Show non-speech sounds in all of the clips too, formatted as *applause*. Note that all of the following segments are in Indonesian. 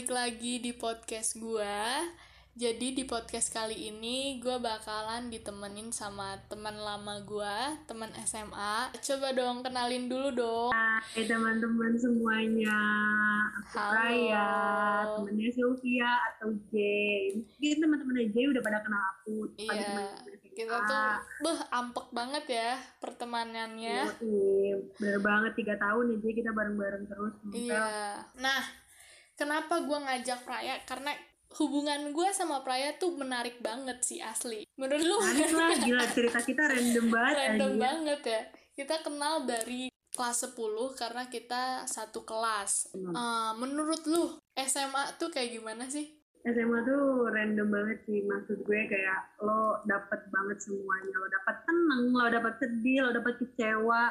balik lagi di podcast gue. Jadi di podcast kali ini gue bakalan ditemenin sama teman lama gue, teman SMA. Coba dong kenalin dulu dong. Hai teman-teman semuanya, aku Halo. Raya, temennya Sylvia atau Jane. Mungkin teman-teman Jane udah pada kenal aku. Iya, kita tuh, beh, ampek banget ya pertemanannya. Yoi, bener banget tiga tahun ya Jane kita bareng-bareng terus. Iya. Nah, kenapa gue ngajak Praya? Karena hubungan gue sama Praya tuh menarik banget sih asli. Menurut lu? Menarik lah, gila cerita kita random *laughs* banget Random anjir. banget ya. Kita kenal dari kelas 10 karena kita satu kelas. Eh, menurut lu SMA tuh kayak gimana sih? SMA tuh random banget sih maksud gue kayak lo dapet banget semuanya lo dapet tenang lo dapet sedih lo dapet kecewa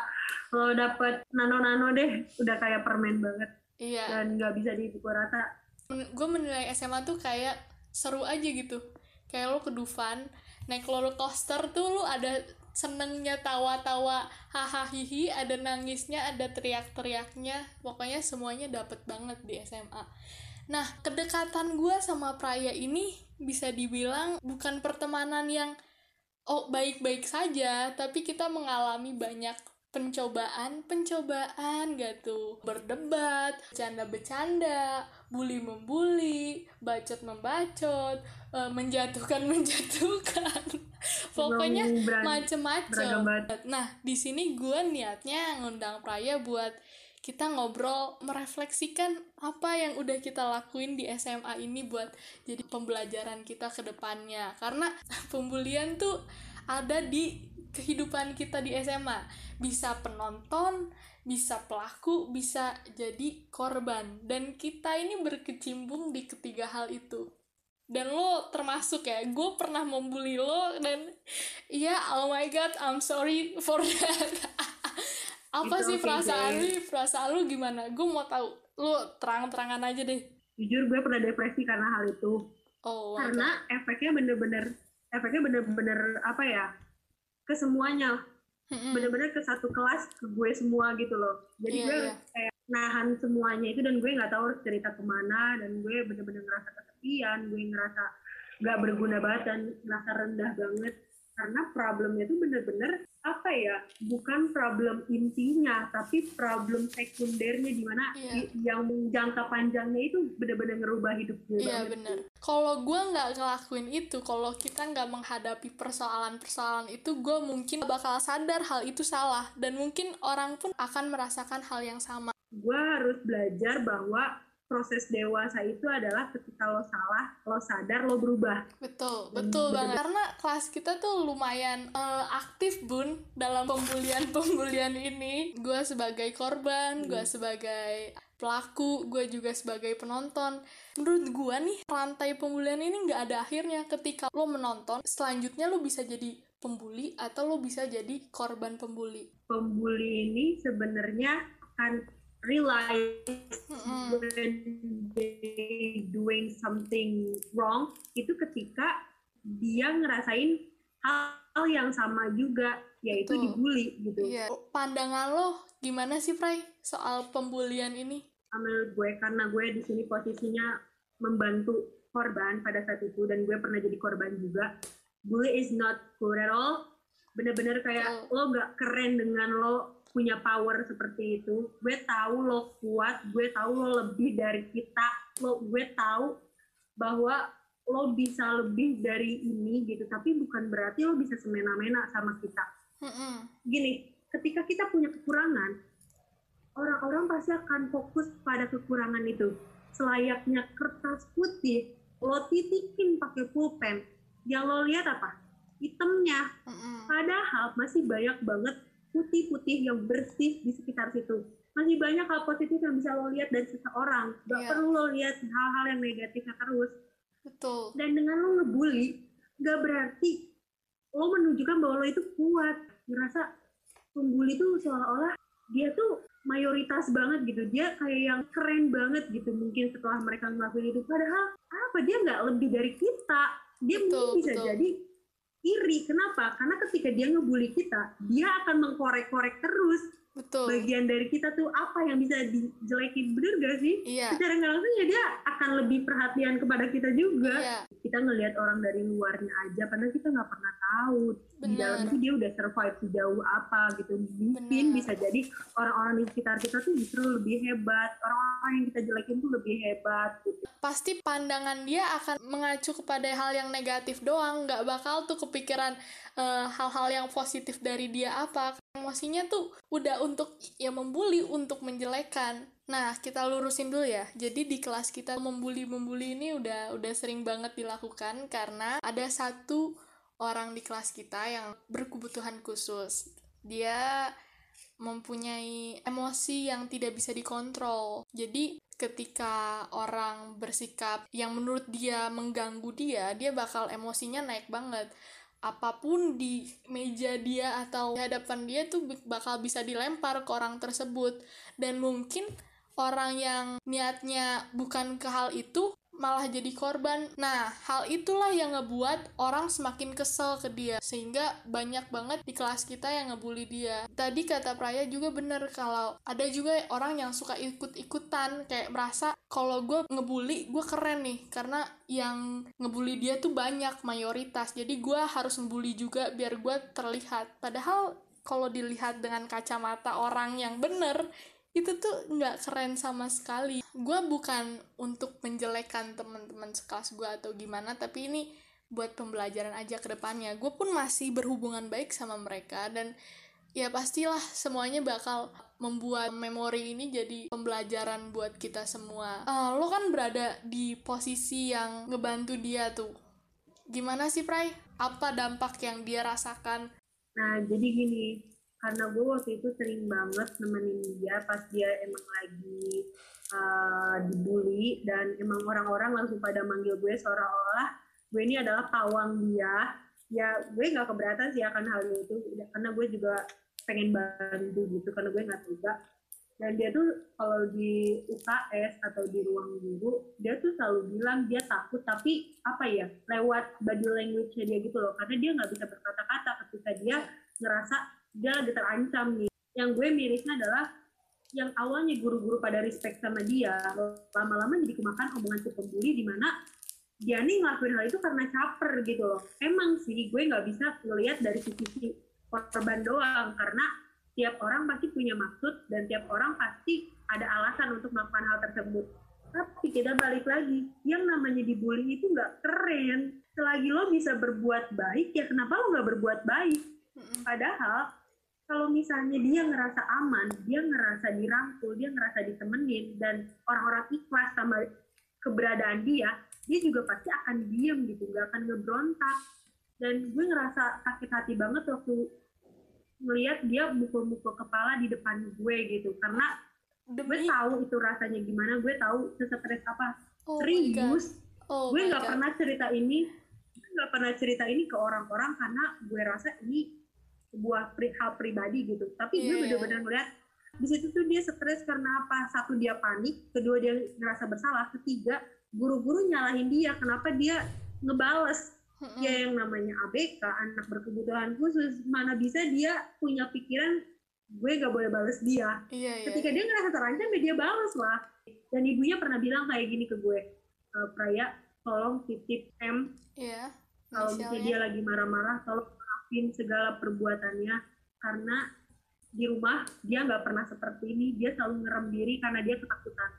lo dapet nano-nano deh udah kayak permen banget Iya. dan nggak bisa dipukul rata. Gue menilai SMA tuh kayak seru aja gitu. Kayak lo ke Dufan naik roller coaster tuh lo ada senengnya tawa-tawa hahaha hihi ada nangisnya ada teriak-teriaknya. Pokoknya semuanya dapet banget di SMA nah kedekatan gue sama Praya ini bisa dibilang bukan pertemanan yang oh baik-baik saja tapi kita mengalami banyak pencobaan pencobaan gak tuh berdebat bercanda bercanda bully membuli bacot membacot eh, menjatuhkan *laughs* menjatuhkan. Pokoknya macem-macem. nah di sini gue niatnya ngundang Praya buat kita ngobrol merefleksikan apa yang udah kita lakuin di SMA ini buat jadi pembelajaran kita ke depannya. Karena *laughs* pembulian tuh ada di kehidupan kita di SMA bisa penonton bisa pelaku bisa jadi korban. Dan kita ini berkecimpung di ketiga hal itu. Dan lo termasuk ya gue pernah membuli lo dan ya oh my god I'm sorry for that. *laughs* Apa It's sih okay, perasaan lu perasaan lu gimana? Gue mau tahu. Lu terang-terangan aja deh. Jujur gue pernah depresi karena hal itu. Oh karena efeknya bener-bener efeknya bener-bener apa ya ke semuanya. Bener-bener ke satu kelas ke gue semua gitu loh. Jadi Iya, gue iya. kayak nahan semuanya itu dan gue nggak tahu harus cerita ke mana dan gue bener-bener ngerasa kesepian gue ngerasa nggak berguna banget dan ngerasa rendah banget karena problemnya itu bener-bener apa ya bukan problem intinya tapi problem sekundernya di mana Iya. i- yang jangka panjangnya itu bener-bener ngerubah hidup gue Iya banget bener. Kalau gue nggak ngelakuin itu, kalau kita nggak menghadapi persoalan-persoalan itu, gue mungkin bakal sadar hal itu salah dan mungkin orang pun akan merasakan hal yang sama. gue harus belajar bahwa proses dewasa itu adalah ketika lo salah lo sadar lo berubah Betul, Dan betul banget. Karena kelas kita tuh lumayan eh, aktif bun dalam pembulian-pembulian ini. Gue sebagai korban, gue sebagai pelaku, gue juga sebagai penonton. Menurut gue nih rantai pembulian ini nggak ada akhirnya. Ketika lo menonton, selanjutnya lo bisa jadi pembuli atau lo bisa jadi korban pembuli. pembuli ini sebenarnya akan realize Mm-mm. when they doing something wrong itu ketika dia ngerasain hal yang sama juga yaitu Betul. dibully gitu Iya. Pandangan lo gimana sih, Pray, soal pembulian ini? menurut gue karena gue di sini posisinya membantu korban pada saat itu dan gue pernah jadi korban juga bully is not cool at all bener-bener kayak Betul. lo gak keren dengan lo punya power seperti itu gue tahu lo kuat gue tahu lo lebih dari kita lo gue tahu bahwa lo bisa lebih dari ini gitu tapi bukan berarti lo bisa semena-mena sama kita gini, ketika kita punya kekurangan, orang-orang pasti akan fokus pada kekurangan itu. Selayaknya kertas putih, lo titikin pakai pulpen, yang lo lihat apa? Hitamnya. Padahal masih banyak banget putih-putih yang bersih di sekitar situ. Masih banyak hal positif yang bisa lo lihat dari seseorang. Gak Iya. perlu lo lihat hal-hal yang negatifnya terus Betul. dan dengan lo ngebully gak berarti lo menunjukkan bahwa lo itu kuat ngerasa pembuli itu seolah-olah dia tuh mayoritas banget gitu dia kayak yang keren banget gitu mungkin setelah mereka ngelakuin itu padahal apa dia nggak lebih dari kita dia Betul, mungkin bisa betul. jadi iri. Kenapa? Karena ketika dia ngebully kita dia akan mengkorek-korek terus betul. bagian dari kita tuh apa yang bisa dijelekin bener gak sih? Iya. Secara nggak langsung ya dia akan lebih perhatian kepada kita juga. Iya. Kita ngelihat orang dari luarnya aja padahal kita nggak pernah tahu di Benar. dalam itu dia udah survive sejauh apa gitu. Mungkin Benar. bisa jadi orang-orang di sekitar kita tuh justru lebih hebat. Orang-orang yang kita jelekin tuh lebih hebat gitu. Pasti pandangan dia akan mengacu kepada hal yang negatif doang. Nggak bakal tuh kepikiran eh, hal-hal yang positif dari dia apa emosinya tuh udah untuk ya membuli untuk menjelekan nah kita lurusin dulu ya jadi di kelas kita membuli membuli ini udah udah sering banget dilakukan karena ada satu orang di kelas kita yang berkebutuhan khusus dia mempunyai emosi yang tidak bisa dikontrol. Jadi ketika orang bersikap yang menurut dia mengganggu dia, dia bakal emosinya naik banget. Apa pun di meja dia atau di hadapan dia tuh bakal bisa dilempar ke orang tersebut. Dan mungkin orang yang niatnya bukan ke hal itu malah jadi korban. Nah, hal itulah yang ngebuat orang semakin kesel ke dia sehingga banyak banget di kelas kita yang ngebully dia. Tadi kata Praya juga bener kalau ada juga orang yang suka ikut-ikutan kayak merasa kalau gue ngebully gue keren nih karena yang ngebully dia tuh banyak mayoritas. Jadi gue harus ngebully juga biar gue terlihat. Padahal kalau dilihat dengan kacamata orang yang bener itu tuh nggak keren sama sekali. Gue bukan untuk menjelekan teman-teman sekelas gue atau gimana, tapi ini buat pembelajaran aja ke depannya. Gue pun masih berhubungan baik sama mereka dan ya pastilah semuanya bakal membuat memori ini jadi pembelajaran buat kita semua. Ah, lo kan berada di posisi yang ngebantu dia tuh. Gimana sih, Pray? Apa dampak yang dia rasakan? nah jadi gini karena gue waktu itu sering banget nemenin dia pas dia emang lagi uh, dibully dan emang orang-orang langsung pada manggil gue seolah-olah gue ini adalah pawang dia. Ya gue nggak keberatan sih akan hal itu. Karena gue juga pengen bantu gitu karena gue nggak tega dan dia tuh kalau di UKS atau di ruang guru dia tuh selalu bilang dia takut tapi apa ya lewat body language-nya dia gitu loh. Karena dia nggak bisa berkata-kata ketika dia ngerasa dia lagi terancam nih. Yang gue mirisnya adalah yang awalnya guru-guru pada respect sama dia lama-lama jadi kemakan omongan si pembuli di mana dia nih ngelakuin hal itu karena caper gitu loh. Emang sih gue nggak bisa ngelihat dari sisi korban doang karena tiap orang pasti punya maksud dan tiap orang pasti ada alasan untuk melakukan hal tersebut. Tapi kita balik lagi yang namanya dibully itu nggak keren. Selagi lo bisa berbuat baik ya kenapa lo nggak berbuat baik? Padahal kalau misalnya dia ngerasa aman, dia ngerasa dirangkul, dia ngerasa ditemenin, dan orang-orang ikhlas sama keberadaan dia, dia juga pasti akan diem gitu, nggak akan ngebrontak. Dan gue ngerasa sakit hati banget waktu melihat dia mukul-mukul kepala di depan gue gitu, karena gue tahu itu rasanya gimana, gue tahu sesetres apa. Oh. Serius, Oh gue nggak pernah cerita ini, gue nggak pernah cerita ini ke orang-orang karena gue rasa ini sebuah pri- hal pribadi gitu. Tapi gue Iya, iya. bener-bener ngeliat di situ tuh dia stres karena apa? Satu dia panik, kedua dia ngerasa bersalah, ketiga guru-guru nyalahin dia kenapa dia ngebales Mm-mm. ya yang namanya ABK anak berkebutuhan khusus mana bisa dia punya pikiran gue gak boleh bales dia Iya, iya. ketika dia ngerasa terancam ya dia balas lah dan ibunya pernah bilang kayak gini ke gue e, Praya tolong titip M Iya. kalau misalnya dia lagi marah-marah tolong maafin segala perbuatannya. Karena di rumah dia nggak pernah seperti ini. Dia selalu ngerem diri karena dia ketakutan.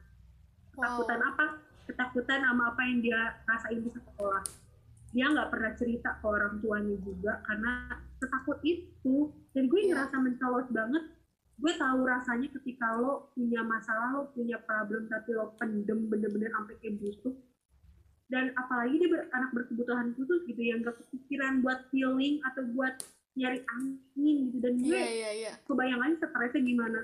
Ketakutan Wow. apa? Ketakutan sama apa yang dia rasain di sekolah. Dia nggak pernah cerita ke orang tuanya juga karena setakut itu. Dan gue Iya. ngerasa mencolok banget. Gue tahu rasanya ketika lo punya masalah lo punya problem tapi lo pendem bener-bener sampai kayak busuk dan apalagi dia ber- anak berkebutuhan khusus gitu yang gak kepikiran buat healing atau buat nyari angin gitu dan gue Iya, iya, iya. kebayangannya stresnya gimana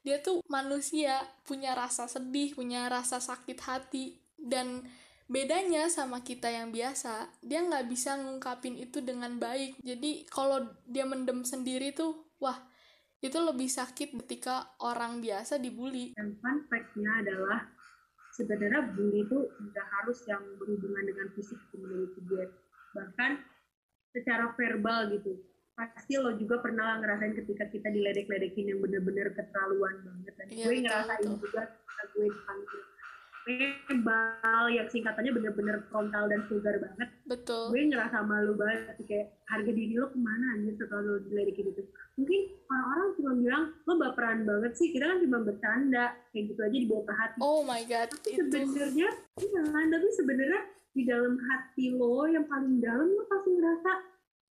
Dia tuh manusia, punya rasa sedih, punya rasa sakit hati. Dan bedanya sama kita yang biasa, dia nggak bisa ngungkapin itu dengan baik. Jadi kalau dia mendem sendiri tuh, wah, itu lebih sakit ketika orang biasa dibully. dan fun fact-nya adalah sebenarnya bully itu nggak harus yang berhubungan dengan fisik menurut gue. Bahkan secara verbal gitu pasti lo juga pernah ngerasain ketika kita diledek-ledekin yang bener-bener keterlaluan banget. Dan Iya, gue ngerasain betul. juga ketika gue dipanggil bal yang singkatannya bener-bener frontal dan vulgar banget. Betul. Gue ngerasa malu banget kayak harga diri lo ke mana anjir setelah lo diledekin itu. Mungkin orang-orang cuma bilang lo baperan banget sih kita kan cuma bercanda. Kayak gitu aja dibawa ke hati. Oh my god tapi itu. sebenarnya iya tapi sebenarnya di dalam hati lo yang paling dalam lo pasti ngerasa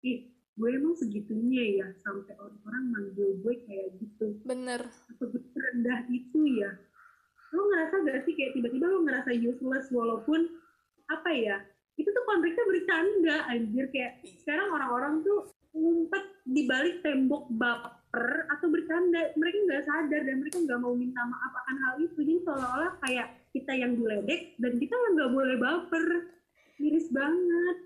ih gue emang segitunya ya sampai orang-orang manggil gue kayak gitu. Bener. Atau gue rendah itu ya lo ngerasa gak sih kayak tiba-tiba lo ngerasa useless walaupun apa ya itu tuh konteksnya bercanda anjir. Kayak sekarang orang-orang tuh ngumpet di balik tembok baper atau bercanda. Mereka nggak sadar dan mereka nggak mau minta maaf akan hal itu. Jadi seolah-olah kayak kita yang diledek dan kita yang nggak boleh baper. Miris banget.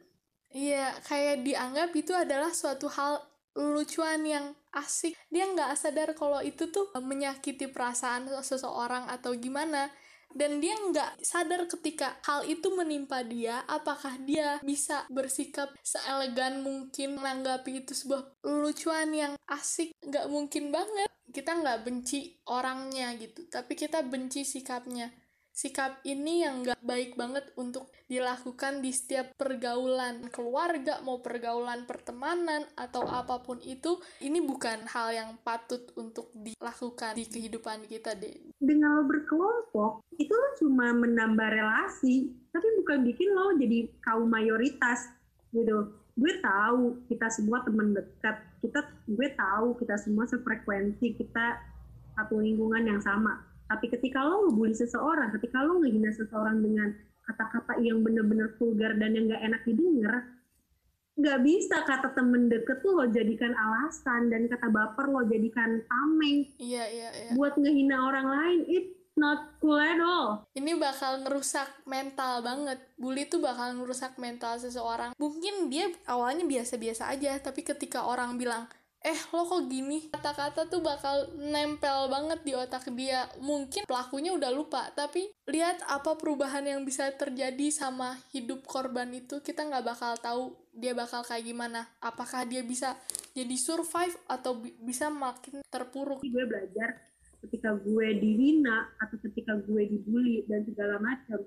Iya, kayak dianggap itu adalah suatu hal lucuan yang asik. Dia nggak sadar kalau itu tuh menyakiti perasaan seseorang atau gimana. Dan dia nggak sadar ketika hal itu menimpa dia, apakah dia bisa bersikap seelegan mungkin menanggapi itu sebuah lucuan yang asik. Nggak mungkin banget. Kita nggak benci orangnya gitu, tapi kita benci sikapnya sikap ini yang nggak baik banget untuk dilakukan di setiap pergaulan. Keluarga mau pergaulan pertemanan atau apa pun itu ini bukan hal yang patut untuk dilakukan di kehidupan kita deh dengan lo berkelompok itu lo cuma menambah relasi tapi bukan bikin lo jadi kaum mayoritas gitu. Gue tahu kita semua teman dekat kita gue tahu kita semua sefrekuensi kita satu lingkungan yang sama tapi ketika lo ngebully seseorang ketika lo ngehina seseorang dengan kata-kata yang bener-bener vulgar dan yang gak enak didengar nggak bisa kata temen deket tuh lo jadikan alasan dan kata baper lo jadikan tameng. Iya iya iya. Buat ngehina orang lain it not cool at all. Ini bakal ngerusak mental banget. Bully tuh bakal ngerusak mental seseorang. Mungkin dia awalnya biasa-biasa aja tapi ketika orang bilang eh lo kok gini? Kata-kata tuh bakal nempel banget di otak dia. Mungkin pelakunya udah lupa tapi lihat apa perubahan yang bisa terjadi sama hidup korban itu kita nggak bakal tahu dia bakal kayak gimana. Apakah dia bisa jadi survive atau bi- bisa makin terpuruk? Gue belajar ketika gue dihina atau ketika gue dibully dan segala macam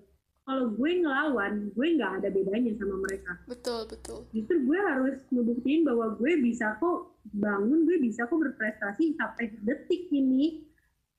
kalau gue ngelawan gue nggak ada bedanya sama mereka. Betul betul. Justru gue harus ngebuktiin bahwa gue bisa kok bangun gue bisa kok berprestasi sampai detik ini.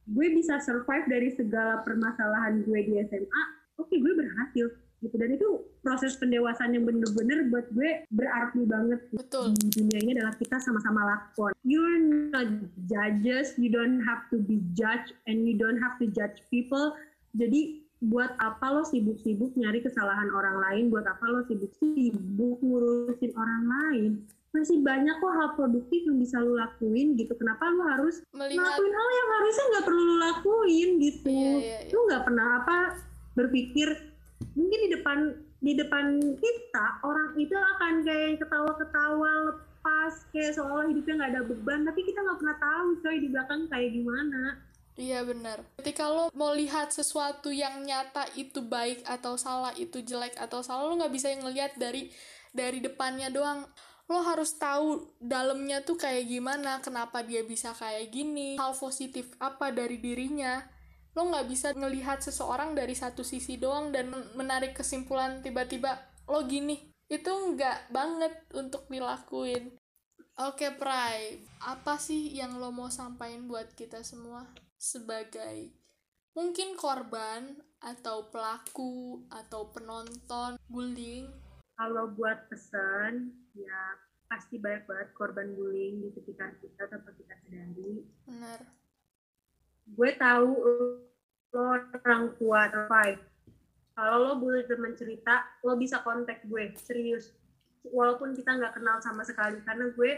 Gue bisa survive dari segala permasalahan gue di SMA oke gue berhasil gitu. Dan itu proses pendewasaan yang bener-bener buat gue berarti banget. Betul. Di dunia ini adalah kita sama-sama lakon. You're not judges, you don't have to be judged, and you don't have to judge people. Jadi buat apa lo sibuk-sibuk nyari kesalahan orang lain? Buat apa lo sibuk-sibuk ngurusin orang lain? Masih banyak kok hal produktif yang bisa lo lakuin gitu. Kenapa lo harus melihat ngelakuin hal yang harusnya nggak perlu lo lakuin gitu? Iya, iya, iya. Lo nggak pernah apa berpikir mungkin di depan di depan kita orang itu akan kayak ketawa-ketawa lepas kayak seolah hidupnya nggak ada beban tapi kita nggak pernah tahu coy di belakang kayak gimana Iya benar. Ketika lo mau lihat sesuatu yang nyata itu baik atau salah, itu jelek atau salah, lo nggak bisa ngelihat dari dari depannya doang. Lo harus tahu dalamnya tuh kayak gimana, kenapa dia bisa kayak gini, hal positif apa dari dirinya. Lo nggak bisa ngelihat seseorang dari satu sisi doang dan men- menarik kesimpulan tiba-tiba lo gini. Itu nggak banget untuk dilakuin. Oke, Prai. Apa sih yang lo mau sampaikan buat kita semua sebagai mungkin korban atau pelaku atau penonton bullying? kalau buat pesan ya pasti banyak banget korban bullying di sekitar kita tanpa kita sadari Benar. gue tahu lo orang kuat five kalau lo boleh teman cerita lo bisa kontak gue serius walaupun kita nggak kenal sama sekali karena gue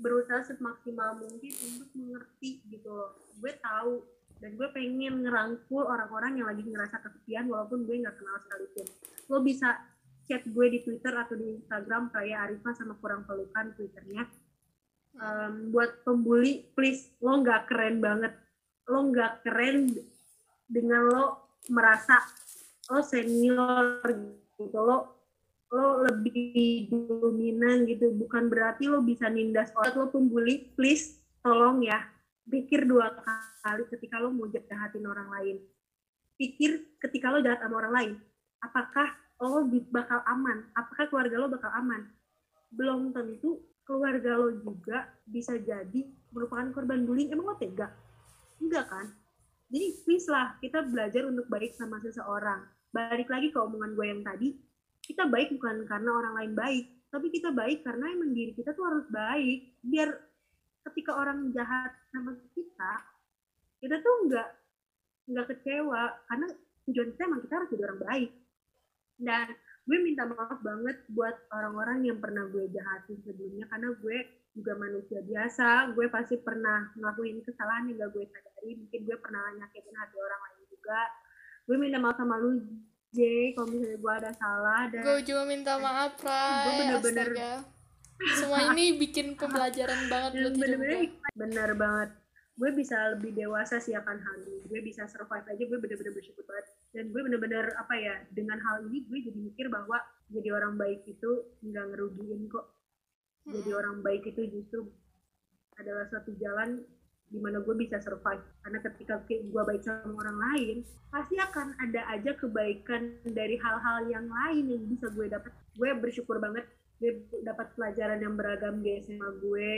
berusaha semaksimal mungkin untuk mengerti gitu gue tahu dan gue pengen ngerangkul orang-orang yang lagi ngerasa kesepian walaupun gue nggak kenal sekalipun. Lo bisa chat gue di Twitter atau di Instagram kayak Arifah sama kurang pelukan Twitternya. Em, buat pembuli please lo nggak keren banget. Lo nggak keren dengan lo merasa lo senior gitu. Lo lo lebih dominan gitu. Bukan berarti lo bisa nindas orang lo pembuli please tolong ya. Pikir dua kali ketika lo mau jahatin orang lain. Pikir ketika lo jahat sama orang lain apakah lo bakal aman? Apakah keluarga lo bakal aman? Belum tentu keluarga lo juga bisa jadi merupakan korban bullying. Emang lo tega? Enggak kan? Jadi please lah kita belajar untuk baik sama seseorang. Balik lagi ke omongan gue yang tadi kita baik bukan karena orang lain baik tapi kita baik karena emang diri kita tuh harus baik. Biar ketika orang jahat sama kita kita tuh nggak nggak kecewa. Karena tujuan kita emang kita harus jadi orang baik. Dan gue minta maaf banget buat orang-orang yang pernah gue jahatin sebelumnya. Karena gue juga manusia biasa. Gue pasti pernah ngelakuin kesalahan yang gak gue sadari. Mungkin gue pernah nyakitin hati orang lain juga. Gue minta maaf sama lu J kalau misalnya gue ada salah dan gue juga minta maaf Ray. gue bener-bener semua ini bikin pembelajaran banget buat hidup gue bener banget. Gue bisa lebih dewasa sih akan hal ini. Gue bisa survive aja gue bener-bener bersyukur banget. Dan gue bener-bener apa ya dengan hal ini gue jadi mikir bahwa jadi orang baik itu nggak ngerugiin kok. Jadi orang baik itu justru adalah satu jalan di mana gue bisa survive. Karena ketika gue baik sama orang lain pasti akan ada aja kebaikan dari hal-hal yang lain yang bisa gue dapat. Gue bersyukur banget gue dapat pelajaran yang beragam di SMA gue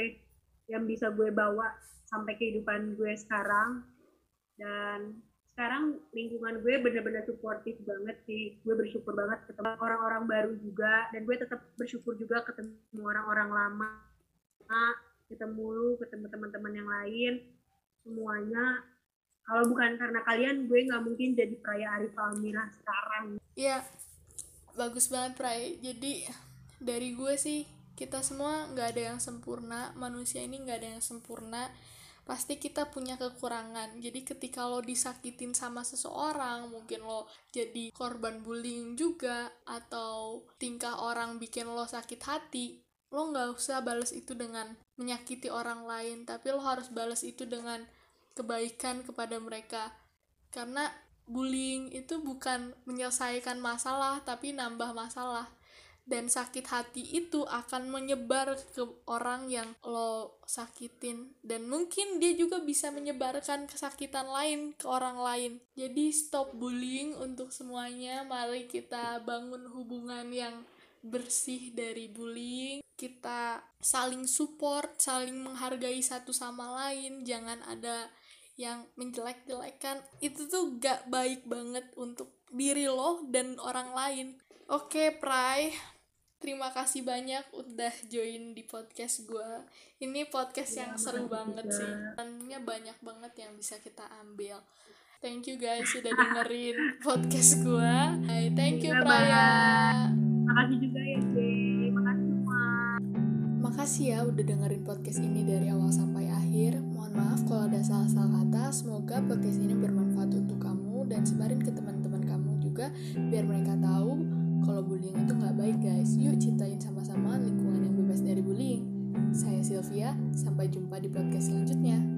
yang bisa gue bawa sampai kehidupan gue sekarang. Dan sekarang lingkungan gue bener-bener suportif banget sih. Gue bersyukur banget ketemu orang-orang baru juga dan gue tetap bersyukur juga ketemu orang-orang lama ketemu lu ketemu teman-teman yang lain semuanya. Kalau bukan karena kalian gue nggak mungkin jadi Praya Arif Almira sekarang. Iya bagus banget Pray jadi dari gue sih kita semua nggak ada yang sempurna manusia ini nggak ada yang sempurna. Pasti kita punya kekurangan. Jadi ketika lo disakitin sama seseorang mungkin lo jadi korban bullying juga atau tingkah orang bikin lo sakit hati lo nggak usah balas itu dengan menyakiti orang lain tapi lo harus balas itu dengan kebaikan kepada mereka. Karena bullying itu bukan menyelesaikan masalah tapi nambah masalah. Dan sakit hati itu akan menyebar ke orang yang lo sakitin. Dan mungkin dia juga bisa menyebarkan kesakitan lain ke orang lain. Jadi stop bullying untuk semuanya. Mari kita bangun hubungan yang bersih dari bullying. Kita saling support saling menghargai satu sama lain. Jangan ada yang menjelek-jelekan. Itu tuh gak baik banget untuk diri lo dan orang lain. Oke okay, Pray. Terima kasih banyak udah join di podcast gue ini podcast ya, yang seru banget juga. sih. Dannya banyak banget yang bisa kita ambil. Thank you guys sudah dengerin *laughs* podcast gue thank you Praya makasih juga ya Jay makasih semua. Makasih ya udah dengerin podcast ini dari awal sampai akhir. Mohon maaf kalau ada salah-salah kata. Semoga podcast ini bermanfaat untuk kamu dan sebarin ke teman-teman kamu juga biar mereka tahu kalau bullying itu nggak baik guys. Yuk ciptain sama-sama lingkungan yang bebas dari bullying. Saya Sylvia sampai jumpa di podcast selanjutnya